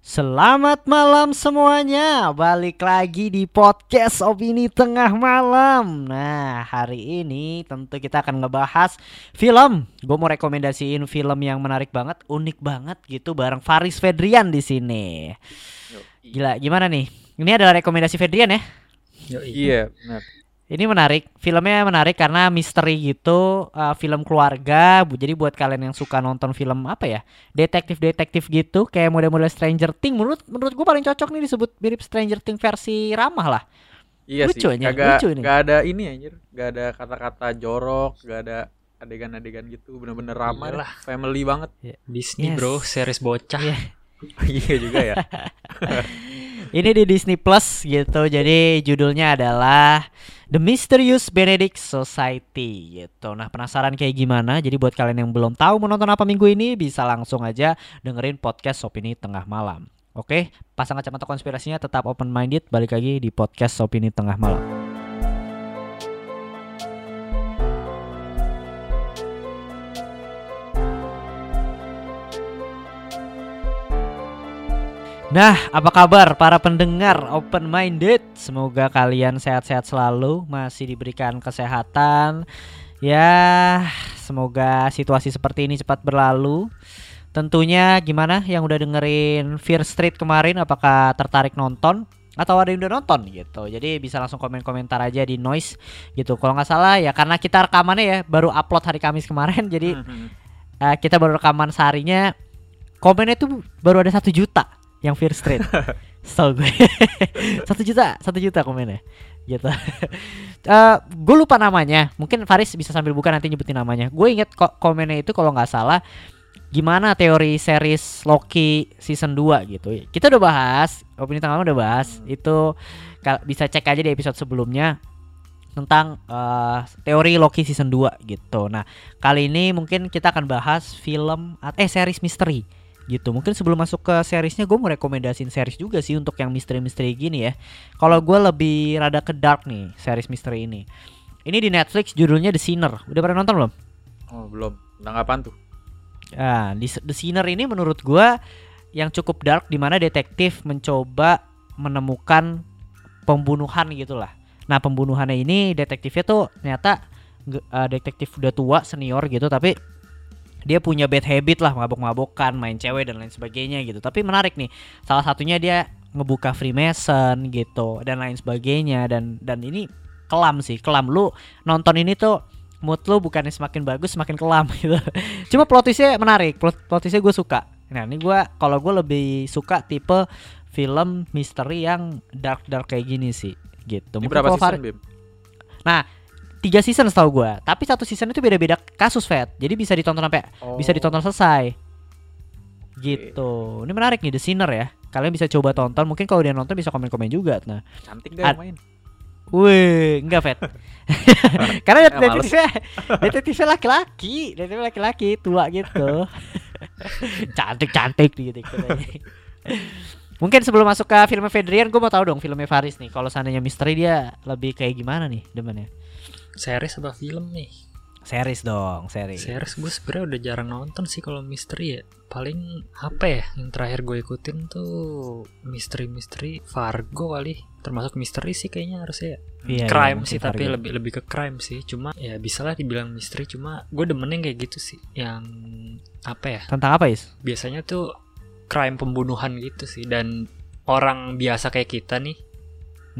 Selamat malam semuanya, balik lagi di podcast Opini Tengah Malam Nah hari ini tentu kita akan ngebahas film Gue mau rekomendasiin film yang menarik banget, unik banget gitu bareng Faris Fedrian di sini. Gila, gimana nih? Ini adalah rekomendasi Fedrian ya? Iya, benar. Ini menarik, filmnya menarik karena misteri gitu, uh, film keluarga. Bu- Jadi buat kalian yang suka nonton film apa ya, detektif-detektif gitu, kayak model-model Stranger Things, menurut menurut gue paling cocok nih disebut mirip Stranger Things versi ramah lah. Iya Lucu sih. nya, Kagak lucu nih. nggak ada ini anjir, nggak ada kata-kata jorok, nggak ada adegan-adegan gitu, bener-bener ramah Iyalah. family banget. Disney Yes. bro, series bocah. Iya. iya juga ya. Ini di Disney Plus gitu, jadi judulnya adalah The Mysterious Benedict Society gitu. Nah penasaran kayak gimana? Jadi buat kalian yang belum tahu menonton apa minggu ini bisa langsung aja dengerin podcast Opini Tengah Malam. Oke, pasang kacamata konspirasinya tetap open minded. Balik lagi di podcast Opini Tengah Malam. Nah, apa kabar para pendengar open minded? Semoga kalian sehat-sehat selalu, masih diberikan kesehatan. Ya, semoga situasi seperti ini cepat berlalu. Tentunya gimana yang udah dengerin Fear Street kemarin apakah tertarik nonton atau ada yang udah nonton gitu. Jadi bisa langsung komen-komentar aja di Noise gitu. Kalau nggak salah ya karena kita rekamannya ya baru upload hari Kamis kemarin jadi eh, kita baru rekaman seharinya komennya tuh baru ada satu juta yang Fear Street. So gue satu juta, satu juta komennya, gitu. Eh gue lupa namanya. Mungkin Faris bisa sambil buka nanti nyebutin namanya. Gue inget kok komennya itu kalau nggak salah gimana teori series Loki season 2 gitu. Kita udah bahas, opini tengah udah bahas. Itu kal- bisa cek aja di episode sebelumnya tentang eh, teori Loki season 2 gitu. Nah, kali ini mungkin kita akan bahas film eh series misteri gitu. Mungkin sebelum masuk ke seriesnya gue mau rekomendasiin series juga sih untuk yang misteri-misteri gini ya. Kalau gue lebih rada ke dark nih series misteri ini. Ini di Netflix judulnya The Sinner. Udah pernah nonton belum? Oh, belum. Tentang apaan tuh? Ah, di The Sinner ini menurut gua yang cukup dark di mana detektif mencoba menemukan pembunuhan gitulah. Nah, pembunuhannya ini detektifnya tuh ternyata eh, detektif udah tua senior gitu tapi dia punya bad habit lah mabok-mabokan, main cewek dan lain sebagainya gitu. Tapi menarik nih. Salah satunya dia ngebuka Freemason gitu dan lain sebagainya dan dan ini kelam sih, kelam lu nonton ini tuh mood lu bukannya semakin bagus semakin kelam gitu. Cuma plot twistnya menarik, plot, plot twistnya gue suka. Nah ini gue kalau gue lebih suka tipe film misteri yang dark dark kayak gini sih, gitu. Ini Mungkin berapa season, Bim? Tiga season setahu gue, tapi satu season itu beda-beda kasus Fat, jadi bisa ditonton sampai bisa Oh. ditonton selesai. Gitu. Ini menarik nih The Sinner ya. Kalian bisa coba tonton. Mungkin kalau dia nonton bisa komen-komen juga. Nah, Cantik yang main? Wih, enggak Fet. Karena Ya, detektifnya detektifnya laki-laki, detektifnya laki-laki tua gitu. Cantik-cantik gitu. Mungkin sebelum masuk ke film Fedrian, gue mau tahu dong filmnya Faris nih. Kalau seandainya misteri dia lebih kayak gimana nih demennya? Series apa film nih? Series dong, series. Series gue sebenernya udah jarang nonton sih kalau misteri ya. Paling apa ya yang terakhir gue ikutin tuh misteri-misteri Fargo kali. Termasuk misteri sih kayaknya harusnya ya. Iya, iya, crime mungkin sih tapi Fargo. lebih lebih ke crime sih. Cuma ya bisa lah dibilang misteri cuma gue demennya kayak gitu sih. Yang apa ya? Tentang apa, Is? Biasanya tuh crime pembunuhan gitu sih dan orang biasa kayak kita nih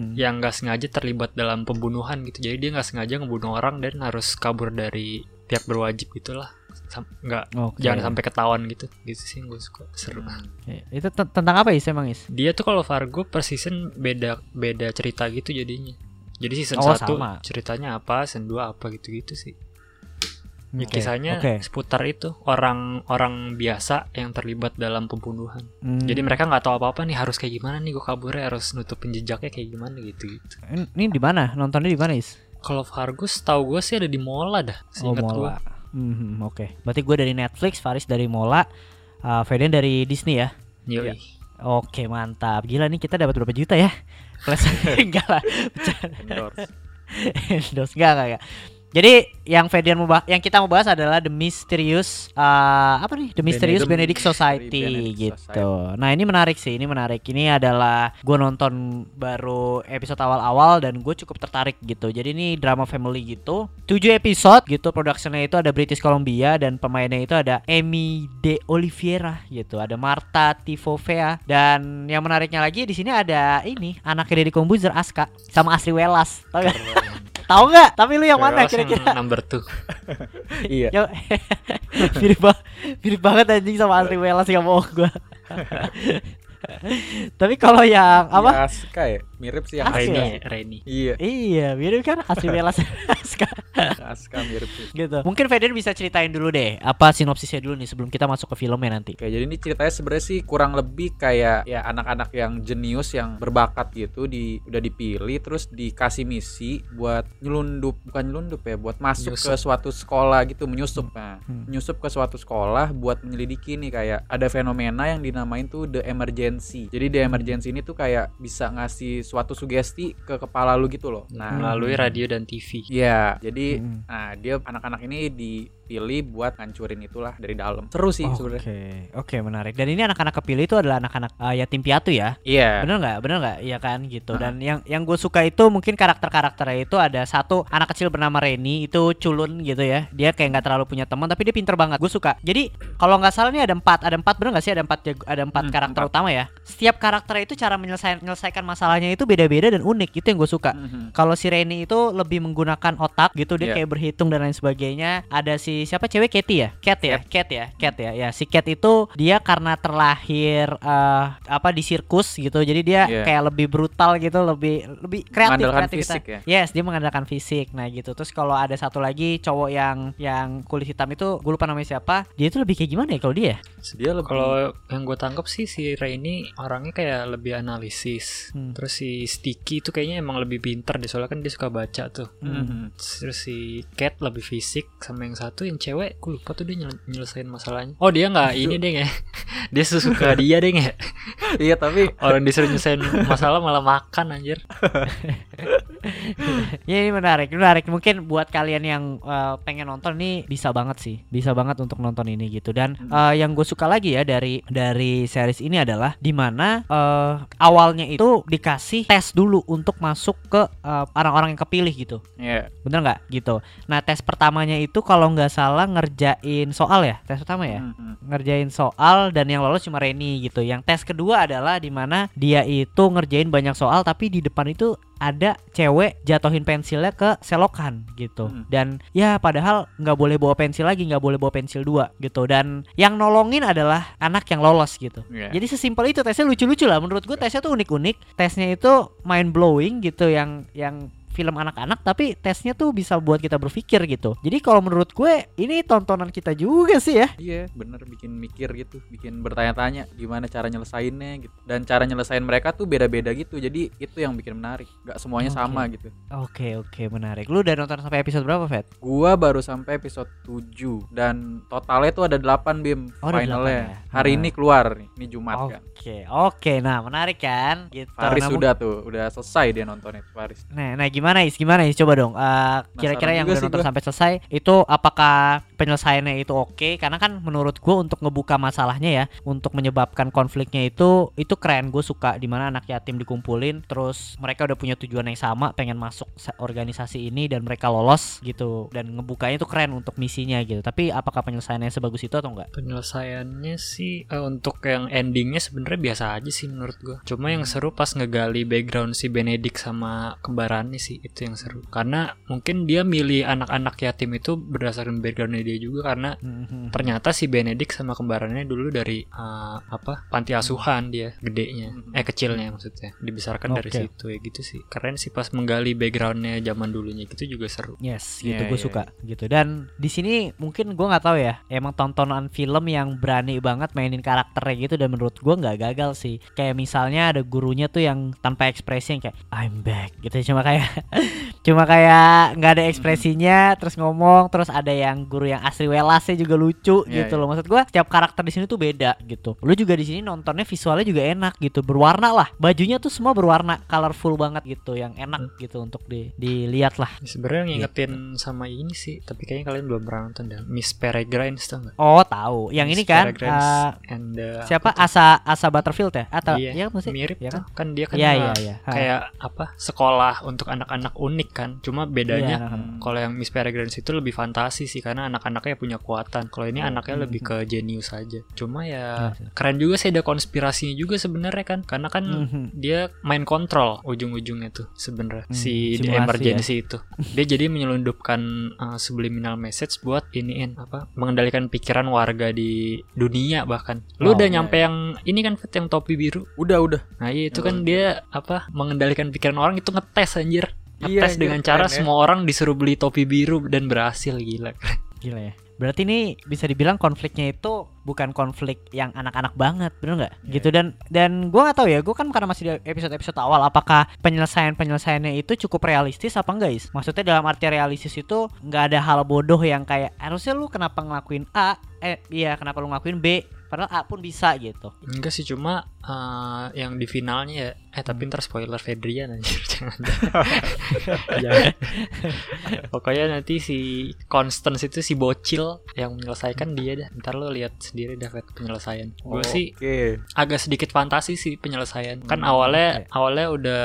Hmm. yang nggak sengaja terlibat dalam pembunuhan gitu jadi dia nggak sengaja ngebunuh orang dan harus kabur dari pihak berwajib gitulah nggak Oke. jangan sampai ketahuan gitu gitu sih gue suka seru Ya, Itu ten- tentang apa, Is emang, Is? dia tuh kalau Fargo per season beda beda cerita gitu jadinya jadi season Oh, 1 sama. ceritanya apa season 2 apa gitu gitu sih Ya, Oke, kisahnya Oke. seputar itu orang-orang biasa yang terlibat dalam pembunuhan Hmm. jadi mereka nggak tahu apa-apa nih harus kayak gimana nih gue kaburnya harus nutupin jejaknya kayak gimana gitu gitu Ini, di mana? Nontonnya di mana, Is? Kalau Fargo tahu gue sih ada di Mola dah. Oh. Mola. Hmm, oke. Berarti gue dari Netflix, Faris dari Mola, uh, Feden dari Disney ya. Yoi. Iya. Oke, mantap. Gila nih kita dapat berapa juta ya? Kelas enggak lah. Endorse. Endorse enggak enggak enggak. Jadi yang Fedian mau bah- yang kita mau bahas adalah The Mysterious eh, apa nih? The Mysterious Benedict- Benedict Society Benedict gitu. Nah, ini menarik sih, ini menarik. Ini adalah gue nonton baru episode awal-awal dan gue cukup tertarik gitu. Jadi ini drama family gitu. 7 episode gitu. Productionnya itu ada British Columbia dan pemainnya itu ada Amy De Oliveira gitu. Ada Marta Tivovea dan yang menariknya lagi di sini ada ini anaknya Deddy Kombuzer Aska sama Asri Welas. Tahu gak? Tahu nggak? Tapi lu yang mana yang kira-kira? number two Iya. Yo, mirip, ba- mirip banget anjing sama Asri Welas gak bohong gua. Tapi kalau yang apa? Ya, Aska ya. Mirip sih yang Aska. Reni ya, Reni Iya. Iya, mirip kan Asri Welas Aska Aska mirip sih. gitu. Mungkin Feder bisa ceritain dulu deh apa sinopsisnya dulu nih sebelum kita masuk ke filmnya nanti. Oke, jadi ini ceritanya sebenarnya sih kurang lebih kayak ya anak-anak yang jenius yang berbakat gitu di udah dipilih terus dikasih misi buat nyelundup bukan nyelundup ya buat masuk ke suatu sekolah gitu menyusup nah Hmm. menyusup ke suatu sekolah buat menyelidiki nih kayak ada fenomena yang dinamain tuh the emergency jadi the emergency ini tuh kayak bisa ngasih suatu sugesti ke kepala lu gitu loh nah melalui radio dan TV Iya, jadi Hmm. nah dia anak-anak ini dipilih buat ngancurin itulah dari dalam. Seru sih Oke, sebenarnya. oke menarik. Dan ini anak-anak kepilih itu adalah anak-anak uh, yatim piatu ya. Iya. Bener nggak? Bener nggak? Iya kan gitu. Dan yang yang gue suka itu mungkin karakter-karakternya itu ada satu anak kecil bernama Reni itu culun gitu ya. Dia kayak nggak terlalu punya teman tapi dia pinter banget. Gue suka. Jadi kalau nggak salah nih ada empat, ada empat bener nggak sih? Ada empat ada empat Hmm, karakter empat. utama ya. Setiap karakternya itu cara menyelesaikan menyelesaikan masalahnya itu beda-beda dan unik. Itu yang gue suka. Mhm. Kalau si Reni itu lebih menggunakan otak gitu dia Iya. kayak berhitung dan lain sebagainya. Ada si siapa cewek Katy ya? Cat ya? Cat ya? Cat ya? Ya si Cat itu dia karena terlahir eh, apa di sirkus gitu. Jadi dia Iya. kayak lebih brutal gitu, lebih lebih kreatif Mengandalkan kreativitas. fisik ya? Yes, dia mengandalkan fisik. Nah, gitu. Terus kalau ada satu lagi cowok yang yang kulit hitam itu gue lupa namanya siapa. Dia itu lebih kayak gimana ya kalau dia? Dia lebih Kalau yang gue tangkap sih si Ray ini orangnya kayak lebih analisis. Hmm. Terus si Sticky itu kayaknya emang lebih pinter deh soalnya kan dia suka baca tuh. Mhm. Terus si Cat lebih fisik sama yang satu yang cewek, gue lupa tuh dia nyel- nyelesain masalahnya. Oh dia nggak ini deh ya, dia suka dia deh ya. Iya, tapi Orang disuruh nyelesain masalah malah makan anjir. ya ini menarik, menarik. Mungkin buat kalian yang eh, pengen nonton nih bisa banget sih, bisa banget untuk nonton ini gitu. Dan eh, yang gue suka lagi ya dari dari series ini adalah di mana eh, awalnya itu dikasih tes dulu untuk masuk ke eh, orang-orang yang kepilih gitu. ya Bener nggak gitu? Nah tes pertamanya itu kalau nggak salah ngerjain soal ya, tes pertama ya Mhm. ngerjain soal dan yang lolos cuma Reni gitu. Yang tes kedua adalah di mana dia itu ngerjain banyak soal tapi di depan itu ada cewek jatuhin pensilnya ke selokan gitu. Hmm. dan ya padahal nggak boleh bawa pensil lagi nggak boleh bawa pensil dua gitu. Dan yang nolongin adalah anak yang lolos gitu. Iya. jadi sesimpel itu tesnya lucu-lucu lah. Menurut gue tesnya tuh unik-unik. Tesnya itu mind blowing gitu yang yang film anak-anak tapi tesnya tuh bisa buat kita berpikir gitu jadi kalau menurut gue ini tontonan kita juga sih ya Iya, bener bikin mikir gitu, bikin bertanya-tanya gimana cara nyelesainnya gitu. Dan cara nyelesain mereka tuh beda-beda gitu. Jadi itu yang bikin menarik. Gak semuanya Oke. sama gitu. Oke oke menarik. Lu udah nonton sampai episode berapa, Fat? Gua baru sampai episode 7 dan totalnya tuh ada 8 bim Oh, finalnya. 8 ya? Hari Nah. ini keluar nih, ini Jumat kan. Oke oke. Nah menarik kan? Gitu. Faris Namun- sudah tuh, udah selesai dia nontonnya Faris. Nah, nah gimana Is? Gimana Is? Coba dong. Eh, kira-kira yang udah sih nonton sampai selesai itu apakah penyelesaiannya itu oke? Karena kan menurut gue untuk ngebuka masalahnya ya, untuk menyebabkan konfliknya itu itu keren. Gue suka di mana anak yatim dikumpulin, terus mereka udah punya tujuan yang sama, pengen masuk organisasi ini dan mereka lolos gitu. Dan ngebukanya itu keren untuk misinya gitu. Tapi apakah penyelesaiannya sebagus itu atau enggak? Penyelesaiannya sih eh, untuk yang endingnya sebenarnya biasa aja sih menurut gua. Cuma yang seru pas ngegali background si Benedict sama kembarannya sih itu yang seru. Karena mungkin dia milih anak-anak yatim itu berdasarkan backgroundnya dia juga karena Mhm. ternyata si Benedict sama kembarannya dulu dari eh, apa panti asuhan dia gedenya Mhm. eh kecilnya maksudnya dibesarkan dari Oke. situ ya gitu sih keren sih pas menggali backgroundnya zaman dulunya gitu juga seru Yes, gitu Iya, gue iya, suka gitu. Dan di sini mungkin gue nggak tahu ya, emang tontonan film yang berani banget mainin karakternya gitu dan menurut gue nggak gagal sih. Kayak misalnya ada gurunya tuh yang tanpa ekspresi yang kayak I'm back gitu cuma kayak cuma kayak nggak ada ekspresinya terus ngomong terus ada yang guru yang asli welasnya juga lucu Iya, gitu iya. loh maksud gua setiap karakter di sini tuh beda gitu. Lu juga di sini nontonnya visualnya juga enak gitu berwarna lah. Bajunya tuh semua berwarna colorful banget gitu yang enak gitu untuk di dilihat lah. Sebenarnya Gitu. ngingetin sama ini sih, tapi kayaknya kalian belum pernah nonton dah. Miss Peregrine tau nggak? oh tahu. Yang ini Miss kan Peregrines eh, and the- siapa? Asa Asa Butterfield ya? Atau Iya, iya kan sih? mirip ya kan? Kan dia kan iya uh, iya. Iya Ha. kayak apa sekolah untuk anak-anak unik kan cuma Iya, bedanya anak-anak. kalau yang Miss Peregrine itu lebih fantasi sih karena anak-anaknya punya kekuatan kalau ini anaknya Hmm. lebih ke jenius aja cuma ya Iya. keren juga sih ada konspirasinya juga sebenarnya kan karena kan Mhm. dia main kontrol ujung-ujungnya tuh sebenarnya Hmm, si simulasi emergency itu dia jadi menyelundupkan uh, subliminal message buat iniin apa mengendalikan pikiran warga di dunia bahkan lu Oh, udah iya, nyampe yang ini kan yang topi biru Udah udah. Nah iya itu Oh, kan dia apa mengendalikan pikiran orang itu ngetes anjir. Iya, Ngetes anjir, dengan cara keren ya. semua orang disuruh beli topi biru dan berhasil gila. Gila ya. Berarti ini bisa dibilang konfliknya itu bukan konflik yang anak-anak banget, bener nggak? Iya. Gitu dan dan gue nggak tahu ya, gue kan karena masih di episode-episode awal, apakah penyelesaian penyelesaiannya itu cukup realistis apa enggak guys? Maksudnya dalam arti realistis itu nggak ada hal bodoh yang kayak harusnya lu kenapa ngelakuin A, eh iya kenapa lu ngelakuin B, padahal A pun bisa gitu. Enggak sih cuma uh, yang di finalnya ya eh tapi ntar spoiler Fedrian anjir jangan. Pokoknya nanti si Constance itu si bocil yang menyelesaikan dia dah. Ntar lo lihat sendiri dah Fet, penyelesaian. Gue sih Oke. agak sedikit fantasi sih penyelesaian. Kan Hmm, awalnya oke. awalnya udah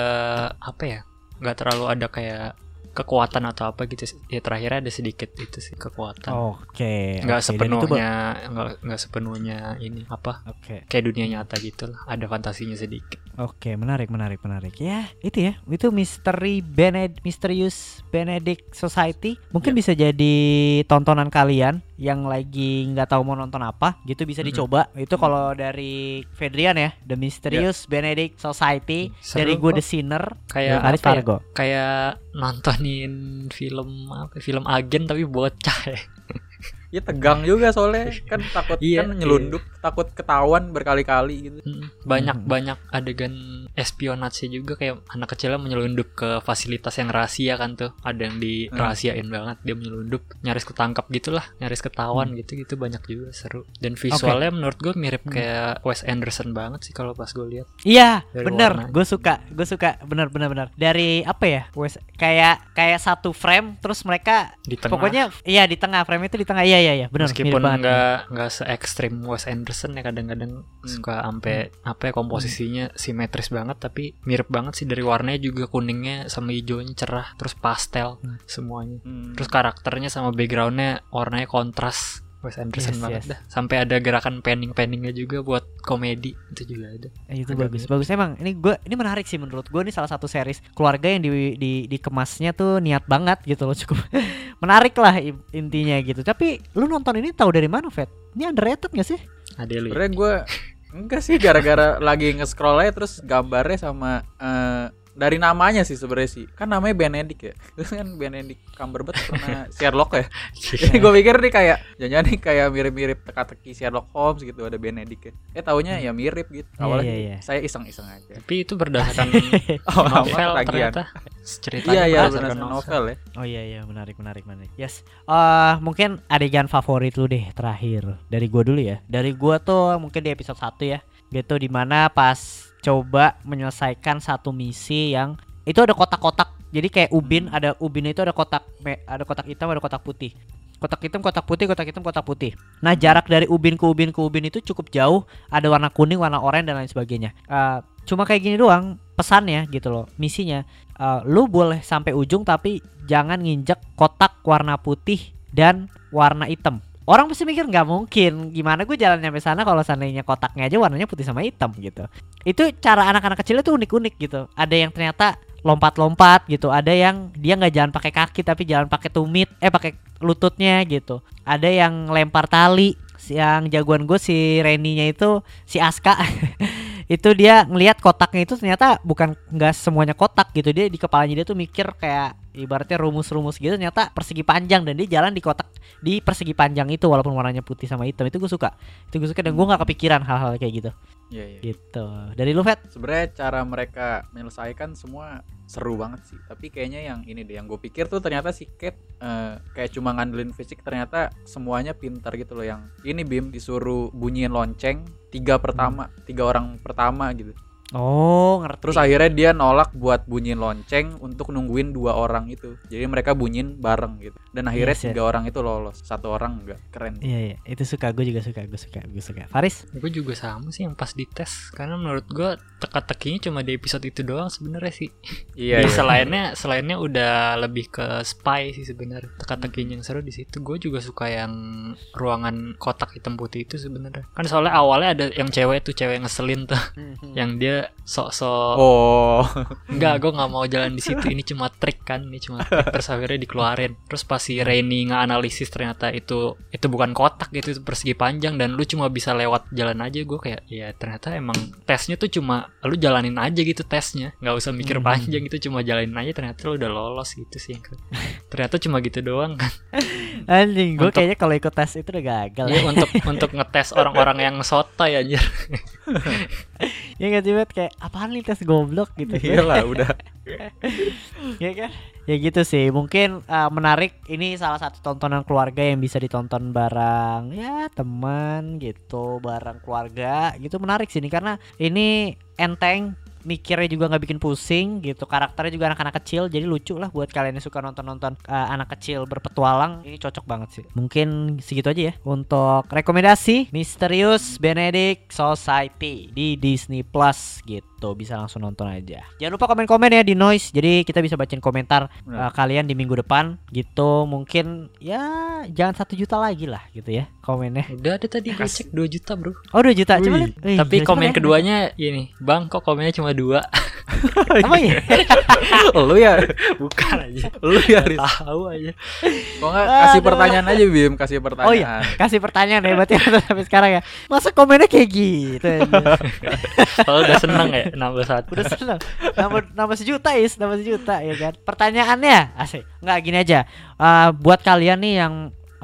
apa ya? nggak terlalu ada kayak kekuatan atau apa gitu ya terakhirnya ada sedikit itu sih kekuatan Oke. nggak oke, dan itu ba- sepenuhnya nggak nggak sepenuhnya ini apa Oke. kayak dunia nyata gitu lah ada fantasinya sedikit Oke, menarik, menarik, menarik. Ya, itu ya. Itu misteri Bened Mysterious Benedict Society. Mungkin Ya. bisa jadi tontonan kalian yang lagi nggak tahu mau nonton apa, gitu bisa Mhm. dicoba. Itu kalau dari Fedrian ya, The Mysterious Benedict Society. Seru dari gue. The Sinner. kayak apa ya? Kayak nontonin film apa film agen tapi bocah ya Ya tegang juga soalnya kan takut Iya, kan nyelundup, takut ketahuan berkali-kali gitu. Banyak Mhm. banyak adegan espionase juga kayak anak kecilnya menyelundup ke fasilitas yang rahasia kan tuh ada yang dirahasiain banget dia menyelundup nyaris ketangkap gitulah nyaris ketahuan gitu gitu banyak juga seru dan visualnya menurut gue mirip Hmm. kayak Wes Anderson banget sih kalau pas gue lihat Iya, Dari bener. Gue suka, gue suka. Bener, bener, bener. Dari apa ya? Wes- kayak kayak satu frame, terus mereka di tengah pokoknya iya di tengah frame itu di tengah. Iya, iya, iya. Bener. meskipun mirip banget. nggak nggak se ekstrim Wes Anderson ya kadang-kadang suka sampai apa ya komposisinya simetris banget tapi mirip banget sih dari warnanya juga kuningnya sama hijaunya cerah terus pastel Hmm. semuanya Hmm. terus karakternya sama backgroundnya warnanya kontras Wes Anderson Yes, banget yes. dah. Sampai ada gerakan panning panningnya juga buat komedi itu juga ada. Eh, itu Agak bagus mirip. bagus. Emang ini gue ini menarik sih menurut gue ini salah satu series keluarga yang di, di dikemasnya tuh niat banget gitu loh cukup menarik lah intinya gitu. Tapi lu nonton ini tahu dari mana Fat ini underrated gak sih? Ada lu ya? Sebenernya gue enggak sih gara-gara lagi nge-scroll aja terus gambarnya sama eh, dari namanya sih sebenarnya sih. Kan namanya Benedict ya. Terus kan Benedict Cumberbatch pernah Sherlock ya. Jadi gue pikir nih kayak jangan nih kayak mirip-mirip teka-teki Sherlock Holmes gitu ada Benedict ya. Eh taunya ya mirip gitu. Iya, Awalnya iya, iya. saya iseng-iseng aja. tapi itu berdasarkan Oh, novel ternyata ceritanya Iya iya berdasarkan berdasarkan novel ya. oh iya iya menarik menarik menarik yes eh mungkin adegan favorit lu deh terakhir dari gue dulu ya dari gue tuh mungkin di episode 1 ya gitu di mana pas coba menyelesaikan satu misi yang itu ada kotak-kotak. Jadi kayak ubin ada ubin itu ada kotak ada kotak hitam ada kotak putih. Kotak hitam kotak putih kotak hitam kotak putih. Nah jarak dari ubin ke ubin ke ubin itu cukup jauh. Ada warna kuning warna oranye dan lain sebagainya. Eh, cuma kayak gini doang pesannya gitu loh misinya. Eh, lu boleh sampai ujung tapi jangan nginjek kotak warna putih dan warna hitam orang pasti mikir nggak mungkin. Gimana gue jalan nyampe sana kalau seandainya kotaknya aja warnanya putih sama hitam gitu. Itu cara anak-anak kecil itu unik-unik gitu. Ada yang ternyata lompat-lompat gitu. Ada yang dia nggak jalan pakai kaki tapi jalan pakai tumit eh pakai lututnya gitu. Ada yang lempar tali yang jagoan gue si Reninya itu si Aska. Itu dia ngelihat kotaknya itu ternyata bukan nggak semuanya kotak gitu. Dia di kepalanya dia tuh mikir kayak ibaratnya rumus-rumus gitu ternyata persegi panjang dan dia jalan di kotak di persegi panjang itu walaupun warnanya putih sama hitam itu gue suka. Itu gue suka dan gue nggak kepikiran hal-hal kayak gitu. Iya iya. gitu. Dari lu Fet Sebenarnya cara mereka menyelesaikan semua seru banget sih tapi kayaknya yang ini deh yang gue pikir tuh ternyata si Kate eh, kayak cuma ngandelin fisik ternyata semuanya pintar gitu loh. Yang ini Bim disuruh bunyiin lonceng tiga pertama tiga orang pertama gitu Oh, ngerti. terus akhirnya dia nolak buat bunyiin lonceng untuk nungguin dua orang itu jadi mereka bunyiin bareng gitu dan akhirnya Yes, yes. tiga orang itu lolos satu orang enggak keren Iya, iya, itu suka gue juga suka, gue suka, gue suka. Faris? Gue juga sama sih yang pas dites karena menurut gue teka-tekinya cuma di episode itu doang sebenarnya sih. iya iya selainnya selainnya udah lebih ke spy sih sebenarnya. Teka-tekinya yang seru di situ. Gue juga suka yang ruangan kotak hitam putih itu sebenarnya. Kan soalnya awalnya ada yang cewek tuh cewek ngeselin tuh yang dia sok-sok oh. Enggak gue nggak mau jalan di situ. Ini cuma trik kan ini cuma trik terus akhirnya dikeluarin. Terus pas si Rainy nganalisis ternyata itu itu bukan kotak gitu itu persegi panjang dan lu cuma bisa lewat jalan aja gue kayak ya ternyata emang tesnya tuh cuma lu jalanin aja gitu tesnya. Nggak usah mikir Hmm. panjang itu cuma jalanin aja ternyata lu udah lolos gitu sih. Ternyata cuma gitu doang kan Anjing, gue kayaknya kalau ikut tes itu udah gagal ya untuk untuk ngetes orang-orang yang sotoy aja Ya gak sih, kayak apaan nih tes goblok gitu. iyalah udah ya kan? Ya gitu sih. Mungkin uh, menarik ini salah satu tontonan keluarga yang bisa ditonton bareng ya teman gitu, bareng keluarga gitu menarik sih ini karena ini enteng mikirnya juga nggak bikin pusing gitu. Karakternya juga anak-anak kecil jadi lucu lah buat kalian yang suka nonton-nonton uh, anak kecil berpetualang. Ini cocok banget sih. Mungkin segitu aja ya untuk rekomendasi Misterius Benedict Society di Disney Plus gitu. Bisa langsung nonton aja. Jangan lupa komen-komen ya di noise. Jadi kita bisa bacain komentar uh, kalian di minggu depan gitu. Mungkin ya jangan satu juta lagi lah gitu ya komennya udah ada tadi gue cek 2 juta bro oh 2 juta coba. Wih, tapi komen ya. keduanya ini bang kok komennya cuma dua Emang iya? lu ya bukan aja lu ya Riz. tahu aja kok nggak kasih Aduh. pertanyaan aja Bim kasih pertanyaan Oh iya, kasih pertanyaan ya berarti sampai sekarang ya. Masa komennya kayak gitu aja. kalau udah seneng ya nambah satu Udah seneng. Nambah, nambah sejuta is, nambah sejuta ya kan. Pertanyaannya, asik. Nggak gini aja. Eh, buat kalian nih yang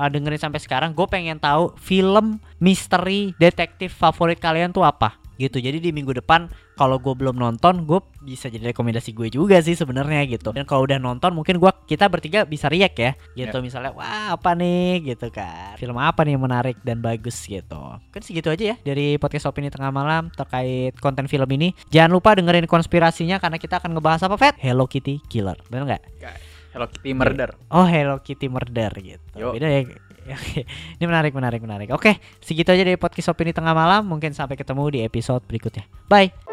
eh, dengerin sampai sekarang, gue pengen tahu film misteri detektif favorit kalian tuh apa? gitu. Jadi di minggu depan kalau gue belum nonton gue bisa jadi rekomendasi gue juga sih sebenarnya gitu. Dan kalau udah nonton mungkin gua kita bertiga bisa react ya gitu. Misalnya wah apa nih? Gitu kan. Film apa nih yang menarik dan bagus? Gitu. Kan segitu aja ya dari podcast opini tengah malam terkait konten film ini. Jangan lupa dengerin konspirasinya karena kita akan ngebahas apa Fat? Hello Kitty Killer. Bener nggak Hello Kitty Murder. Oh Hello Kitty Murder gitu. Yo. Beda ya. Oke, Ini menarik menarik menarik. Oke segitu aja dari podcast opini tengah malam. Mungkin sampai ketemu di episode berikutnya. Bye